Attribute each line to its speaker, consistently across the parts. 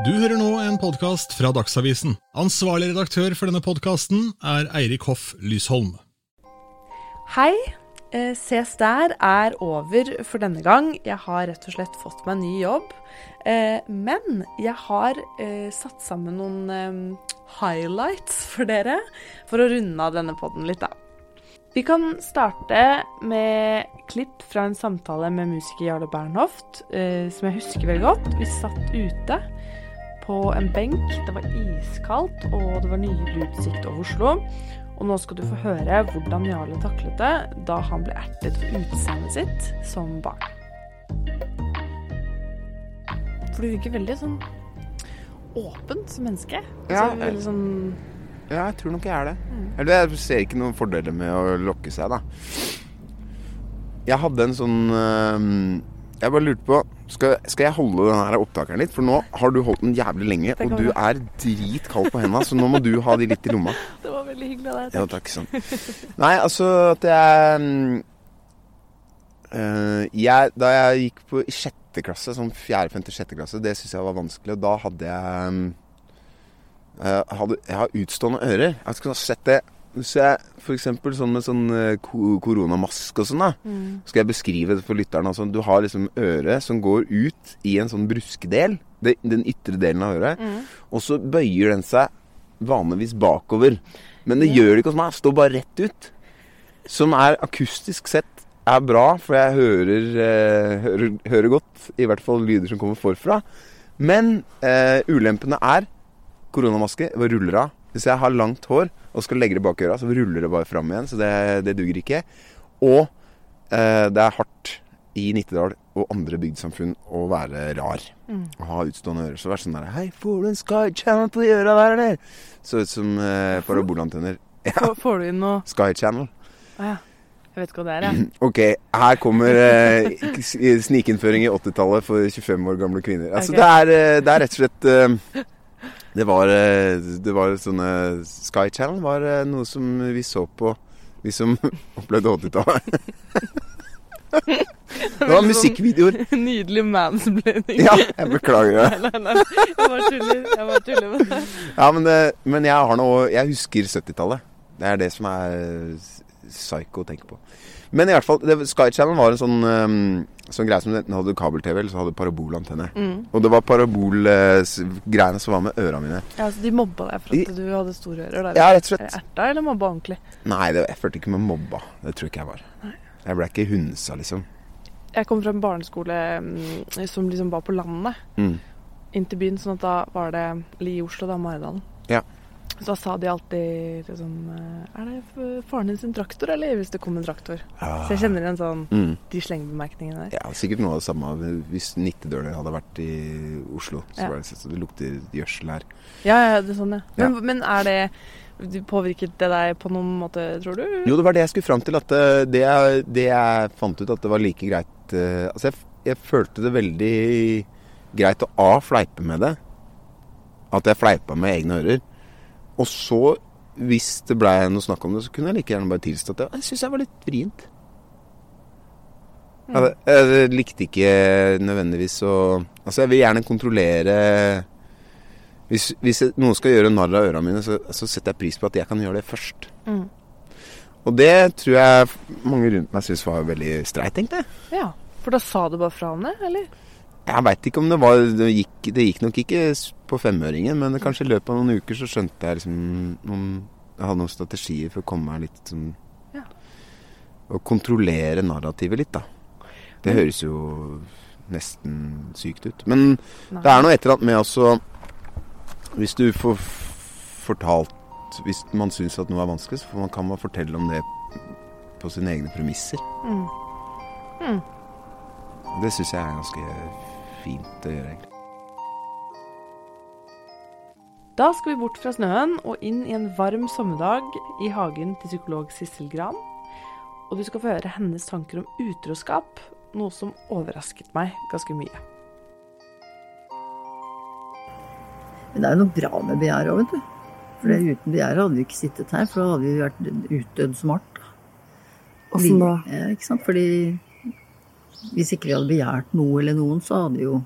Speaker 1: Du hører nå en podkast fra Dagsavisen. Ansvarlig redaktør for denne podkasten er Eirik Hoff Lysholm.
Speaker 2: Hei. Eh, Ses der er over for denne gang. Jeg har rett og slett fått meg ny jobb. Eh, men jeg har eh, satt sammen noen highlights for dere for å runde av denne podden litt, da. Vi kan starte med klipp fra en samtale med musiker Jarle Bernhoft, som jeg husker veldig godt. Vi satt ute på en benk. Det var iskaldt, og det var nydelig utsikt over Oslo. Og nå skal du få høre hvordan Jarle taklet det da han ble ertet for utseendet sitt som barn. For du virker veldig sånn åpent som menneske.
Speaker 3: Ja,
Speaker 2: Så veldig sånn
Speaker 3: Ja, jeg tror nok jeg er det. Eller jeg ser ikke noen fordeler med å lokke seg, da. Jeg hadde en sånn Jeg bare lurte på skal, skal jeg holde den her opptakeren litt? For nå har du holdt den jævlig lenge, og du er dritkald på hendene, så nå må du ha de litt i lomma.
Speaker 2: Det var veldig hyggelig av deg.
Speaker 3: Ja, takk. Sånn. Nei, altså at jeg eh, jeg, Da jeg gikk på i sjette klasse, sånn fjerde, femte, sjette klasse, det syns jeg var vanskelig. Og da hadde jeg eh, hadde, Jeg har utstående ører. Jeg skulle ha sett det Hvis jeg f.eks. sånn med sånn eh, koronamaske og sånn, da.
Speaker 2: Mm.
Speaker 3: Skal jeg beskrive det for lytterne. Altså, du har liksom øret som går ut i en sånn bruskedel. Den ytre delen av øret.
Speaker 2: Mm.
Speaker 3: Og så bøyer den seg vanligvis bakover. Men det gjør det ikke hos meg. Står bare rett ut. Som er akustisk sett er bra, for jeg hører, eh, hører, hører godt. I hvert fall lyder som kommer forfra. Men eh, ulempene er koronamaske. Ruller av. Hvis jeg har langt hår og skal legge det bak øra, så ruller det bare fram igjen. Så det, det duger ikke. Og eh, det er hardt i Nittedal og andre bygdesamfunn å være rar.
Speaker 2: Mm.
Speaker 3: Å ha utstående ører. Så er sånn der Hei, får du en Sky Channel på de øra der, eller? Så ut som eh, parabolantenner. Ja,
Speaker 2: Får, får du inn noe
Speaker 3: Sky Channel.
Speaker 2: Ah, ja. Jeg vet ikke hva det er, jeg.
Speaker 3: Ok, her kommer eh, snikinnføring i 80-tallet for 25 år gamle kvinner. Altså,
Speaker 2: okay.
Speaker 3: det, er, eh, det er rett og slett eh, det var, eh, det var sånne Sky Channel var eh, noe som vi så på, vi som opplevde 80-tallet. Det var musikkvideoer.
Speaker 2: Nydelig mansplaining.
Speaker 3: Ja, jeg beklager det.
Speaker 2: Nei, nei, nei. Jeg bare tuller. Jeg bare tuller med det.
Speaker 3: Ja, men, det- men jeg har noe Jeg husker 70-tallet. Det er det som er psycho å tenke på. Men i hvert fall, det, Sky Channel var en sånn, um, sånn greie som enten hadde kabel-TV eller så hadde parabolantenne.
Speaker 2: Mm.
Speaker 3: Og det var parabolgreiene som var med øra mine.
Speaker 2: Ja, Så de mobba deg for at du hadde store ører?
Speaker 3: Ja, rett og slett.
Speaker 2: Erta eller mobba ordentlig?
Speaker 3: Nei, det, jeg følte ikke med mobba. Det tror ikke jeg var. Jeg ble ikke hunsa, liksom.
Speaker 2: Jeg kom fra en barneskole mm, som liksom var på landet,
Speaker 3: Mm.
Speaker 2: inn til byen. Sånn at da var det Li I Oslo, da, Maridalen.
Speaker 3: Ja.
Speaker 2: Så da sa de alltid liksom Er det faren din sin traktor, eller hvis det kom en traktor? Så jeg kjenner igjen sånn
Speaker 3: Mm.
Speaker 2: de slengbemerkningene der.
Speaker 3: Ja, sikkert noe av det samme hvis Nittedøler hadde vært i Oslo. Så
Speaker 2: Ja.
Speaker 3: var det så det lukter gjødsel her.
Speaker 2: Ja, ja, det er sånn, ja.
Speaker 3: Ja.
Speaker 2: Men, men er det Påvirket det deg på noen måte, tror du?
Speaker 3: Jo, det var det jeg skulle fram til. At eh, det, jeg- det jeg fant ut, at det var like greit eh, Altså, jeg, jeg følte det veldig greit å A. fleipe med det. At jeg fleipa med egne ører. Og så, hvis det blei noe snakk om det, så kunne jeg like gjerne bare tilstå at jeg, jeg syns jeg var litt vrient.
Speaker 2: Mm.
Speaker 3: Jeg, jeg likte ikke nødvendigvis å Altså, jeg vil gjerne kontrollere Hvis, hvis jeg- noen skal gjøre narr av ørene mine, så, så setter jeg pris på at jeg kan gjøre det først.
Speaker 2: Mm.
Speaker 3: Og det tror jeg mange rundt meg syntes var veldig streit, egentlig.
Speaker 2: Ja, for da sa du bare fra om det, eller?
Speaker 3: Jeg veit ikke om det var det gikk, det gikk nok ikke på femøringen, men kanskje i løpet av noen uker så skjønte jeg liksom noen Jeg hadde noen strategier for å komme meg litt sånn
Speaker 2: Ja.
Speaker 3: Å kontrollere narrativet litt, da. Det høres jo nesten sykt ut. Men
Speaker 2: Nei.
Speaker 3: det er noe et eller annet med også Hvis du får fortalt Hvis man syns at noe er vanskelig, så får man, kan man fortelle om det på sine egne premisser.
Speaker 2: Mm. Mm.
Speaker 3: Det syns jeg er ganske fint å gjøre, egentlig.
Speaker 2: Da skal vi bort fra snøen og inn i en varm sommerdag i hagen til psykolog Sissel Gran. Og du skal få høre hennes tanker om utroskap, noe som overrasket meg ganske mye.
Speaker 4: Men det er jo noe bra med begjæret òg, vet du. For uten begjæret hadde vi ikke sittet her, for da hadde vi vært utdødd smart.
Speaker 2: Åssen da?
Speaker 4: Ja, ikke sant? Fordi hvis ikke vi hadde begjært noe eller noen, så hadde vi jo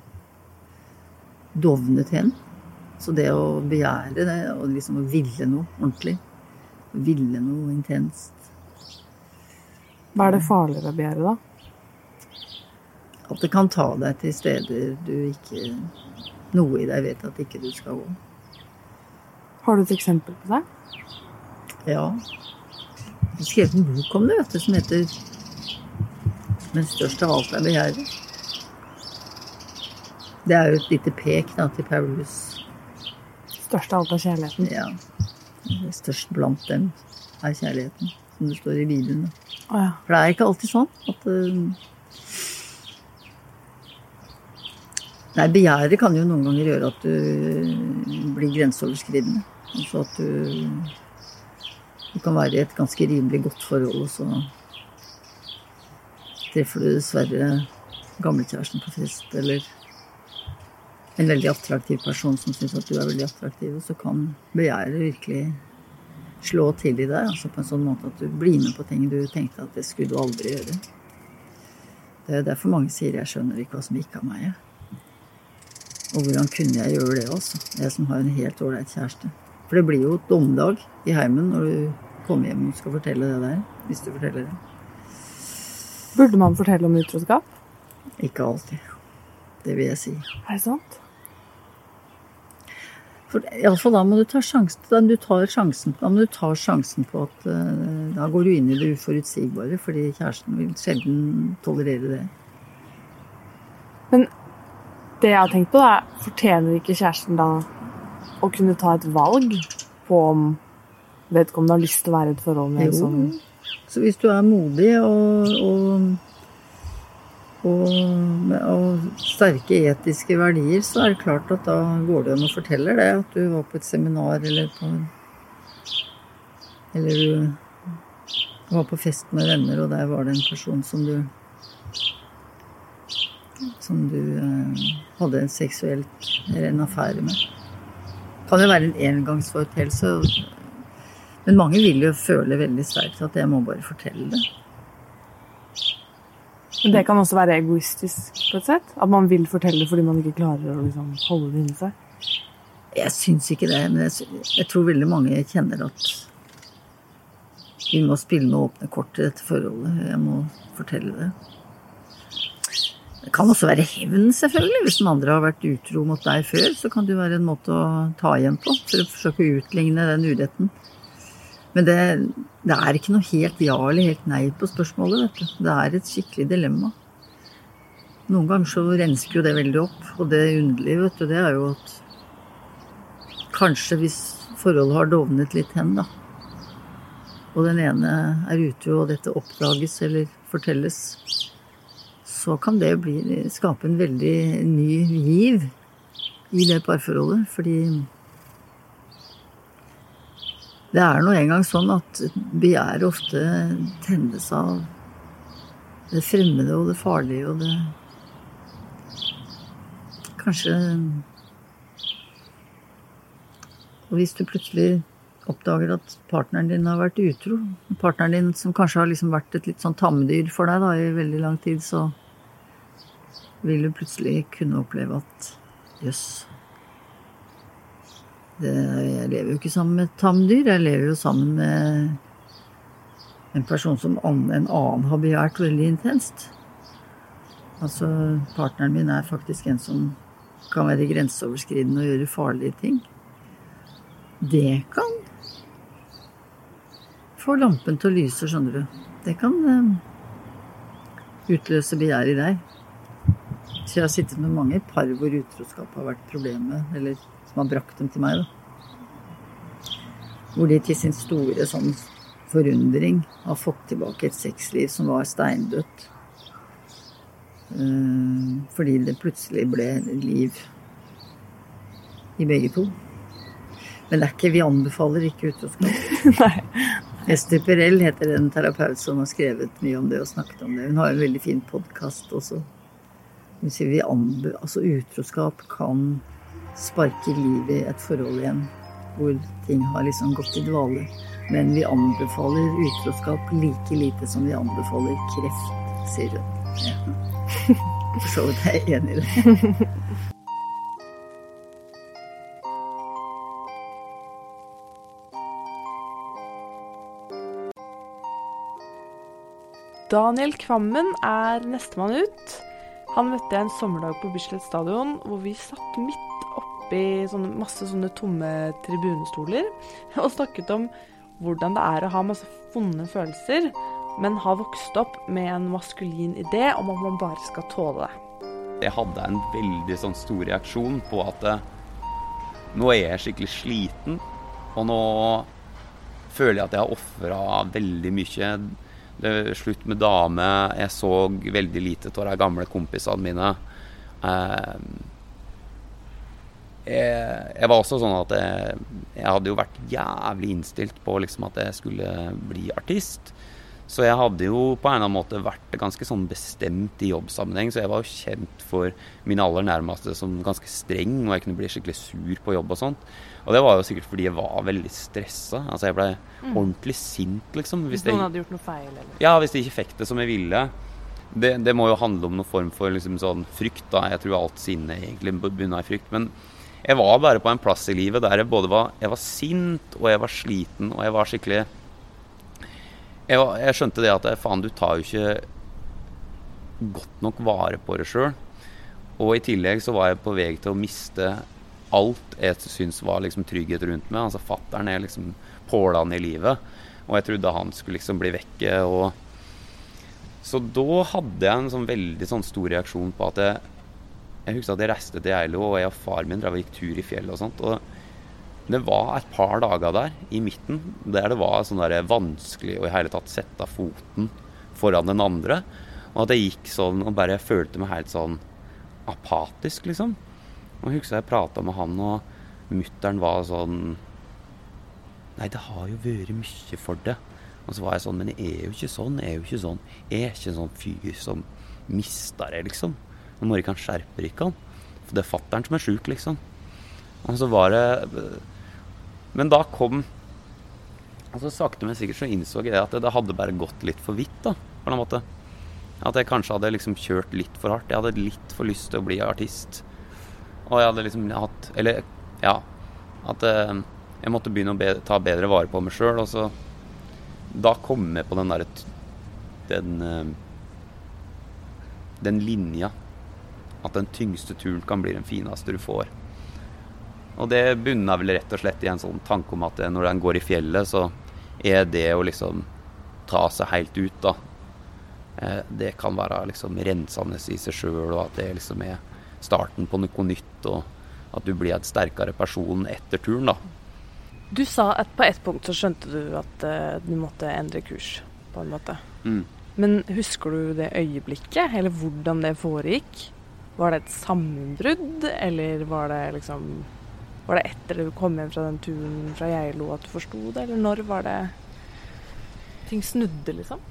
Speaker 4: dovnet hen. Så det å begjære det, og liksom å ville noe ordentlig, ville noe intenst
Speaker 2: Hva er det farligere å begjære, da?
Speaker 4: At det kan ta deg til steder du ikke Noe i deg vet at ikke du skal gå.
Speaker 2: Har du et eksempel på det?
Speaker 4: Ja. Jeg har skrevet en bok om det, vet du, som heter 'Men størst av alt er begjæret'. Det er jo et lite pek da, til Paulus.
Speaker 2: Størst av alt er kjærligheten.
Speaker 4: Ja. Størst blant dem er kjærligheten, som det står i Bibelen.
Speaker 2: Å ja.
Speaker 4: For det er ikke alltid sånn at eh, Nei, begjæret kan jo noen ganger gjøre at du blir grenseoverskridende. Altså at du Du kan være i et ganske rimelig godt forhold, og så treffer du dessverre gamlekjæresten på fest, eller en veldig attraktiv person som syns at du er veldig attraktiv, og så kan begjæret virkelig slå til i deg, altså på en sånn måte at du blir med på ting du tenkte at det skulle du aldri gjøre. Det er derfor mange sier 'jeg skjønner ikke hva som gikk av meg'. Og hvordan kunne jeg gjøre det også? Jeg som har en helt ålreit kjæreste. For det blir jo dommedag i heimen når du kommer hjem og skal fortelle det der. Hvis du forteller det.
Speaker 2: Burde man fortelle om utroskap?
Speaker 4: Ikke alltid. Det vil jeg si.
Speaker 2: Er det sant?
Speaker 4: For iallfall da må du ta sjansen, da du tar sjansen, da må du ta sjansen på at eh, da går du inn i det uforutsigbare, fordi kjæresten vil sjelden tolerere det.
Speaker 2: Men det jeg har tenkt på, er fortjener ikke kjæresten da å kunne ta et valg på om vedkommende har lyst til å være i et forhold med en sånn
Speaker 4: Så hvis du er modig og, og, og, og sterke etiske verdier, så er det klart at da går det an å fortelle det. At du var på et seminar eller på Eller du var på fest med venner, og der var det en person som du Som du eh, hadde en seksuelt eller en affære med. Kan jo være en engangsforeteelse. Men mange vil jo føle veldig sterkt at jeg må bare fortelle det.
Speaker 2: Men det kan også være egoistisk på et sett? At man vil fortelle fordi man ikke klarer å liksom holde det inni seg?
Speaker 4: Jeg syns ikke det, men jeg, jeg tror veldig mange kjenner at vi må spille med åpne kort i dette forholdet. Jeg må fortelle det. Det kan også være hevn, selvfølgelig. Hvis den andre har vært utro mot deg før, så kan det være en måte å ta igjen på for å forsøke å utligne den uretten. Men det, det er ikke noe helt ja eller helt nei på spørsmålet, vet du. Det er et skikkelig dilemma. Noen ganger så rensker jo det veldig opp, og det underlige, vet du, det er jo at Kanskje hvis forholdet har dovnet litt hen, da. Og den ene er ute, og dette oppdages eller fortelles. Så kan det bli, skape en veldig ny giv i det parforholdet. Fordi det er nå engang sånn at begjæret ofte tennes av det fremmede og det farlige og det Kanskje og hvis du plutselig oppdager at partneren din har vært utro, partneren din som kanskje har liksom vært et litt sånn tamdyr for deg da, i veldig lang tid, så vil du plutselig kunne oppleve at jøss det, Jeg lever jo ikke sammen med et tamdyr, jeg lever jo sammen med en person som en annen har begjært veldig intenst. Altså, partneren min er faktisk en som kan være grenseoverskridende og gjøre farlige ting. Det kan få lampen til å lyse, skjønner du. Det kan eh, utløse begjær i deg. Så jeg har sittet med mange par hvor utroskap har vært problemet, eller som har brakt dem til meg. da. Hvor de til sin store sånn forundring har fått tilbake et sexliv som var steindødt. Eh, Fordi det plutselig ble liv i begge to. Men det er ikke, vi anbefaler ikke utroskap.
Speaker 2: Nei.
Speaker 4: Ester Perel heter en terapeut som har skrevet mye om det og snakket om det. Hun har en veldig fin podkast også. Hun sier vi anbe altså utroskap kan sparker liv i et forhold igjen hvor ting har liksom gått i dvale. Men vi anbefaler utroskap like lite som vi anbefaler kreft, sier hun. For så vidt er jeg enig i det.
Speaker 2: Daniel Kvammen er nestemann ut. Han møtte jeg en sommerdag på Bislett stadion, hvor vi satt midt oppi sånne, masse sånne tomme tribunestoler og snakket om hvordan det er å ha masse vonde følelser, men ha vokst opp med en maskulin idé om at man bare skal tåle det.
Speaker 5: Jeg hadde en veldig sånn stor reaksjon på at eh, nå er jeg skikkelig sliten, og nå føler jeg at jeg har ofra veldig mye. Det er slutt med dame. Jeg så veldig lite av de gamle kompisene mine. Eh, jeg, var også sånn at jeg, jeg, hadde jo vært jævlig innstilt på liksom at jeg skulle bli artist. Så jeg hadde jo på en eller annen måte vært ganske sånn bestemt i jobbsammenheng. Så jeg var jo kjent for mine aller nærmeste som ganske streng, og jeg kunne bli skikkelig sur på jobb og sånt. Og det var jo sikkert fordi jeg var veldig stressa. Altså jeg ble mm. ordentlig sint, liksom.
Speaker 2: Hvis, hvis noen hadde gjort noe feil, eller?
Speaker 5: Ja, hvis de ikke fikk det som jeg ville. Det, det må jo handle om noen form for liksom sånn frykt, da. Jeg tror alt sinne egentlig bunner i frykt. Men jeg var bare på en plass i livet der jeg både var, jeg var sint, og jeg var sliten, og jeg var skikkelig jeg, jeg skjønte det at faen, du tar jo ikke godt nok vare på det sjøl. Og i tillegg så var jeg på vei til å miste alt jeg syns var liksom trygghet rundt meg. Altså fattern er liksom pålan i livet. Og jeg trodde han skulle liksom bli vekke. Og så da hadde jeg en sånn veldig sånn stor reaksjon på at jeg Jeg husker at jeg reiste til Geilo, og jeg og far min drev og gikk tur i fjellet og sånt. og det var et par dager der i midten der det var sånn der vanskelig å i hele tatt sette foten foran den andre. Og at jeg gikk sånn og bare følte meg helt sånn apatisk, liksom. Og jeg husker jeg prata med han, og mutter'n var sånn Nei, det har jo vært mye for det. Og så var jeg sånn Men jeg er jo ikke sånn. Jeg er jo ikke sånn. Jeg er ikke en sånn fyr som mister det, liksom. Nå må ikke han skjerpe ikke han. For det er fatter'n som er sjuk, liksom. Og så var det men da kom Altså Sakte, men sikkert så innså jeg at det hadde bare gått litt for vidt. da, på en måte. At jeg kanskje hadde liksom kjørt litt for hardt. Jeg hadde litt for lyst til å bli artist. Og jeg hadde liksom hatt Eller ja. At eh, jeg måtte begynne å be, ta bedre vare på meg sjøl. Og så Da kom jeg på den derre Den eh, Den linja. At den tyngste turen kan bli den fineste du får. Og det bunna vel rett og slett i en sånn tanke om at når en går i fjellet, så er det å liksom ta seg helt ut, da. Eh, det kan være liksom rensende i seg sjøl, og at det liksom er starten på noe nytt. Og at du blir et sterkere person etter turen, da.
Speaker 2: Du sa at på et punkt så skjønte du at uh, du måtte endre kurs, på en måte. Mm. Men husker du det øyeblikket, eller hvordan det foregikk? Var det et sammenbrudd, eller var det liksom var det etter du kom hjem fra den turen fra Geilo at du forsto det, eller når var det ting snudde, liksom?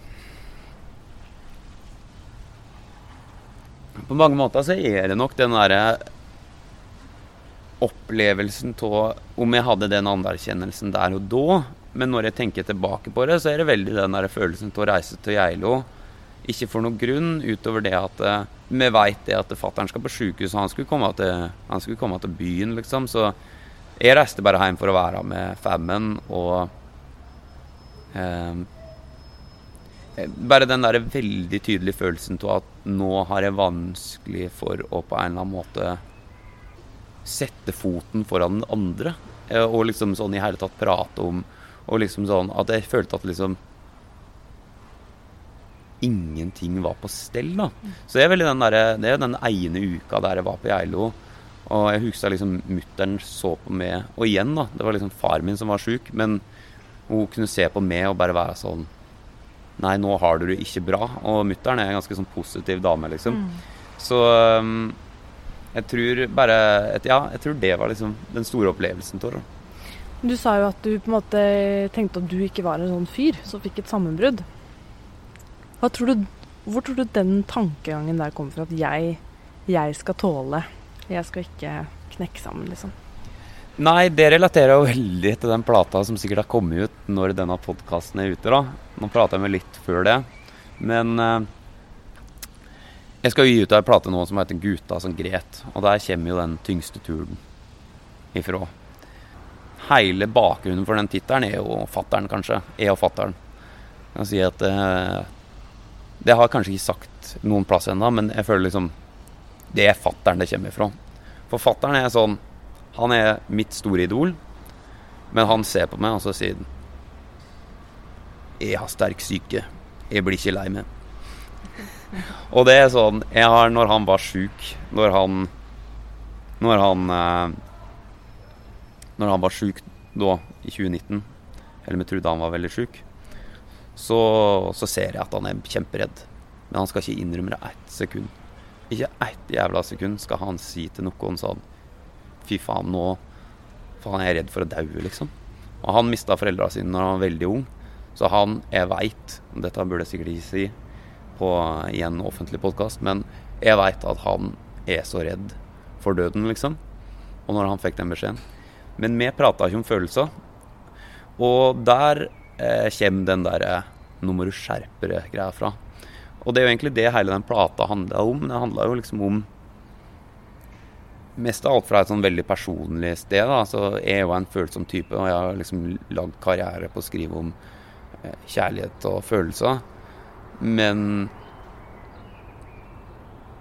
Speaker 5: På mange måter så er det nok den derre opplevelsen av Om jeg hadde den anerkjennelsen der og da, men når jeg tenker tilbake på det, så er det veldig den der følelsen av å reise til Geilo. Ikke for noen grunn utover det at eh, vi veit det at fattern skal på sjukehus, og han skulle komme til, han skulle komme til byen, liksom. Så jeg reiste bare hjem for å være med Fammen, og eh, Bare den der veldig tydelige følelsen av at nå har jeg vanskelig for å på en eller annen måte sette foten foran den andre. Eh, og liksom sånn i hele tatt prate om Og liksom sånn at jeg følte at liksom ingenting var på stell. da. Så det er veldig den der, det er den ene uka der jeg var på Geilo. Og jeg husker liksom mutter'n så på meg Og igjen, da. Det var liksom far min som var sjuk. Men hun kunne se på meg og bare være sånn Nei, nå har du det ikke bra. Og mutter'n er en ganske sånn positiv dame, liksom. Mm. Så um, jeg tror bare et, Ja, jeg tror det var liksom den store opplevelsen av det.
Speaker 2: Du sa jo at du på en måte tenkte at du ikke var en sånn fyr som fikk et sammenbrudd. Tror du, hvor tror du den tankegangen der kommer fra? At jeg, jeg skal tåle, jeg skal ikke knekke sammen, liksom?
Speaker 5: Nei, det relaterer jo veldig til den plata som sikkert har kommet ut når denne podkasten er ute. da. Nå prater jeg med litt før det. Men eh, jeg skal jo gi ut ei plate nå som heter 'Guta som gret'. Og der kommer jo den tyngste turen ifra. Hele bakgrunnen for den tittelen er jo fattern, kanskje. Jeg og fattern. Jeg kan si at eh, Det har jeg kanskje ikke sagt noen plass ennå, men jeg føler liksom Det er fattern det kommer ifra. For fattern er sånn Han er mitt store idol, men han ser på meg, og så sier Jeg har sterk syke. Jeg blir ikke lei meg. Og det er sånn Jeg har Når han var sjuk, når han Når han eh, Når han var sjuk da, i 2019, eller vi trodde han var veldig sjuk, så, så ser jeg at han er kjemperedd. Men han skal ikke innrømme det ett sekund. Ikke ett jævla sekund skal han si til noen sånn Fy faen, nå Faen, jeg er redd for å daue, liksom. Og han mista foreldra sine når han var veldig ung. Så han, jeg veit Dette burde jeg sikkert ikke si på, i en offentlig podkast, men jeg veit at han er så redd for døden, liksom. Og når han fikk den beskjeden. Men vi prata ikke om følelser. Og der eh, kommer den derre eh, 'nå må du skjerpe deg'-greia fra. Og det er jo egentlig det hele den plata handla om. Det handla jo liksom om mest av alt fra et sånn veldig personlig sted. da, så Jeg er jo en følsom type, og jeg har liksom lagd karriere på å skrive om eh, kjærlighet og følelser. Men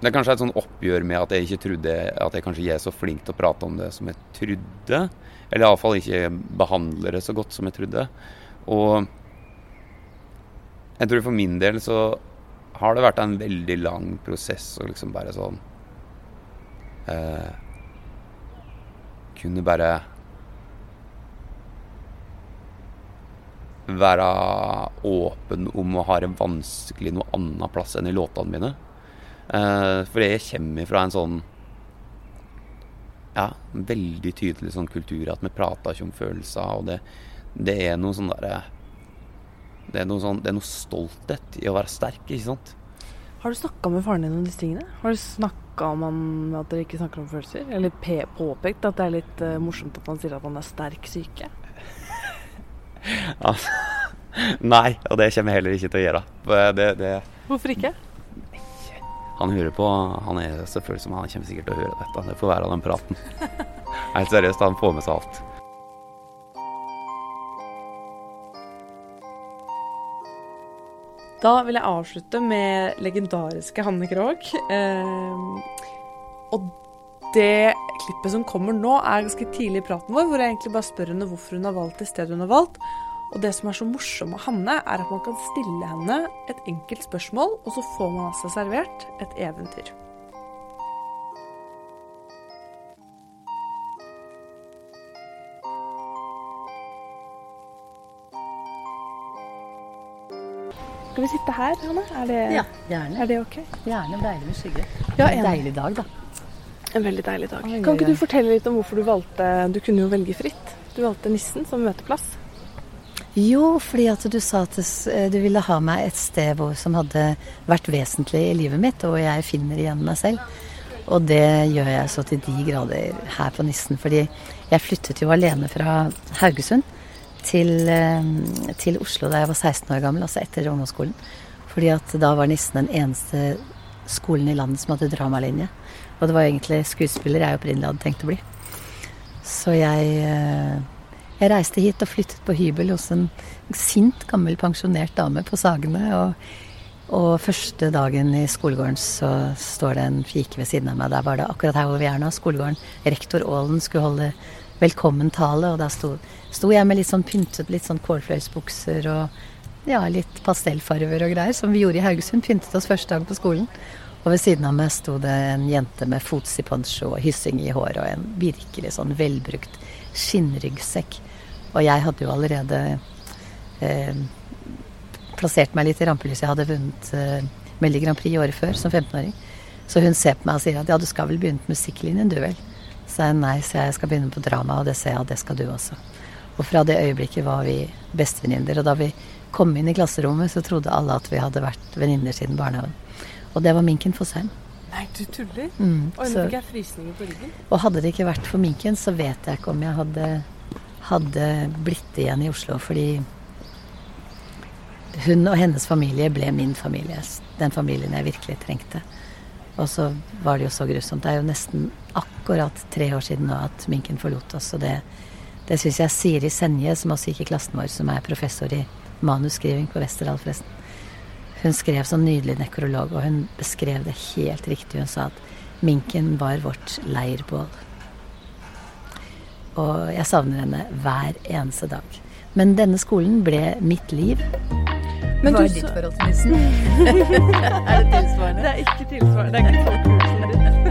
Speaker 5: det er kanskje et sånn oppgjør med at jeg ikke trodde at jeg kanskje er så flink til å prate om det som jeg trodde. Eller iallfall ikke behandler det så godt som jeg trodde. Og jeg tror for min del så har det vært en veldig lang prosess å liksom bare sånn eh, Kunne bare være åpen om å ha det vanskelig noe annet plass enn i låtene mine. Eh, for jeg kommer fra en sånn ja, veldig tydelig sånn kultur at vi prater ikke om følelser, og det, det er noe sånn derre det, er noe sånn, det er noe stolthet i å være sterk, ikke sant?
Speaker 2: Har du snakka med faren din om disse tingene? Har du snakka om han, at dere ikke snakker om følelser? Eller påpekt at det er litt uh, morsomt at han sier at han er sterk syke?
Speaker 5: altså, nei, og det kommer jeg heller ikke til å gjøre. Det, det,
Speaker 2: Hvorfor ikke?
Speaker 5: Han hører på, han er selvfølgelig som han kommer sikkert til å høre dette. Det får være den praten. Helt seriøst, han får med seg alt.
Speaker 2: Da vil jeg avslutte med legendariske Hanne Krogh. Eh, og det klippet som kommer nå, er ganske tidlig i praten vår, hvor jeg egentlig bare spør henne hvorfor hun har valgt det stedet hun har valgt. Og det som er så morsomt med Hanne, er at man kan stille henne et enkelt spørsmål, og så får man altså servert et eventyr. Skal vi sitte her, Hanne? Er det,
Speaker 6: Ja, gjerne.
Speaker 2: er det ok?
Speaker 6: Gjerne deilig med skygge.
Speaker 2: Ja,
Speaker 6: en deilig dag, da.
Speaker 2: En veldig deilig dag.
Speaker 6: Oi,
Speaker 2: Kan ikke du fortelle litt om hvorfor du valgte Du kunne jo velge fritt. Du valgte Nissen som møteplass.
Speaker 6: Jo, fordi at du sa at eh, du ville ha meg et sted hvor, som hadde vært vesentlig i livet mitt, og jeg finner igjen meg selv. Og det gjør jeg så til de grader her på Nissen. Fordi jeg flyttet jo alene fra Haugesund til, eh, til Oslo da jeg var 16 år gammel, altså etter ungdomsskolen. Fordi at da var Nissen den eneste skolen i landet som hadde dramalinje. Og det var egentlig skuespiller jeg opprinnelig hadde tenkt å bli. Så jeg, eh, jeg reiste hit og flyttet på hybel hos en sint, gammel pensjonert dame på Sagene. Og, og første dagen i skolegården så står det en fike ved siden av meg. Der var det akkurat her hvor vi er nå, skolegården. Rektor Aalen skulle holde velkommentale, og da sto, sto jeg med litt sånn pyntet, litt sånn kålfløyelsbukser og ja, litt pastellfarver og greier, som vi gjorde i Haugesund. Pyntet oss første dag på skolen. Og ved siden av meg sto det en jente med fots i poncho og hyssing i håret og en virkelig sånn velbrukt skinnryggsekk. Og jeg hadde jo allerede eh, plassert meg litt i rampelyset. Jeg hadde vunnet eh, Melodi Grand Prix året før som 15-åring. Så hun ser på meg og sier at ja, du skal vel begynne på musikklinjen du vel? Så jeg nei, så jeg skal begynne på drama, og det ser jeg at det skal du også. Og fra det øyeblikket var vi bestevenninner. Og da vi kom inn i klasserommet, så trodde alle at vi hadde vært venninner siden barnehagen. Og det var Minken Fosheim.
Speaker 2: Nei, du tuller?
Speaker 6: Mm, så-
Speaker 2: nå fikk jeg frysninger på ryggen.
Speaker 6: og hadde det ikke vært for Minken, så vet jeg ikke om jeg hadde, hadde blitt igjen i Oslo. Fordi hun og hennes familie ble min familie. Den familien jeg virkelig trengte. Og så var det jo så grusomt. Det er jo nesten akkurat tre år siden nå at Minken forlot oss. Og det, det syns jeg Siri Senje, som også gikk i klassen vår, som er professor i manusskriving på Westerdal, forresten. Hun skrev sånn nydelig nekrolog, og hun beskrev det helt riktig. Hun sa at minken var vårt leirbål. Og jeg savner henne hver eneste dag. Men denne skolen ble mitt liv.
Speaker 2: Men
Speaker 7: Hva
Speaker 2: du
Speaker 7: er ditt forhold til nissen? er det tilsvarende?
Speaker 2: Det er ikke tilsvarende. Det er ikke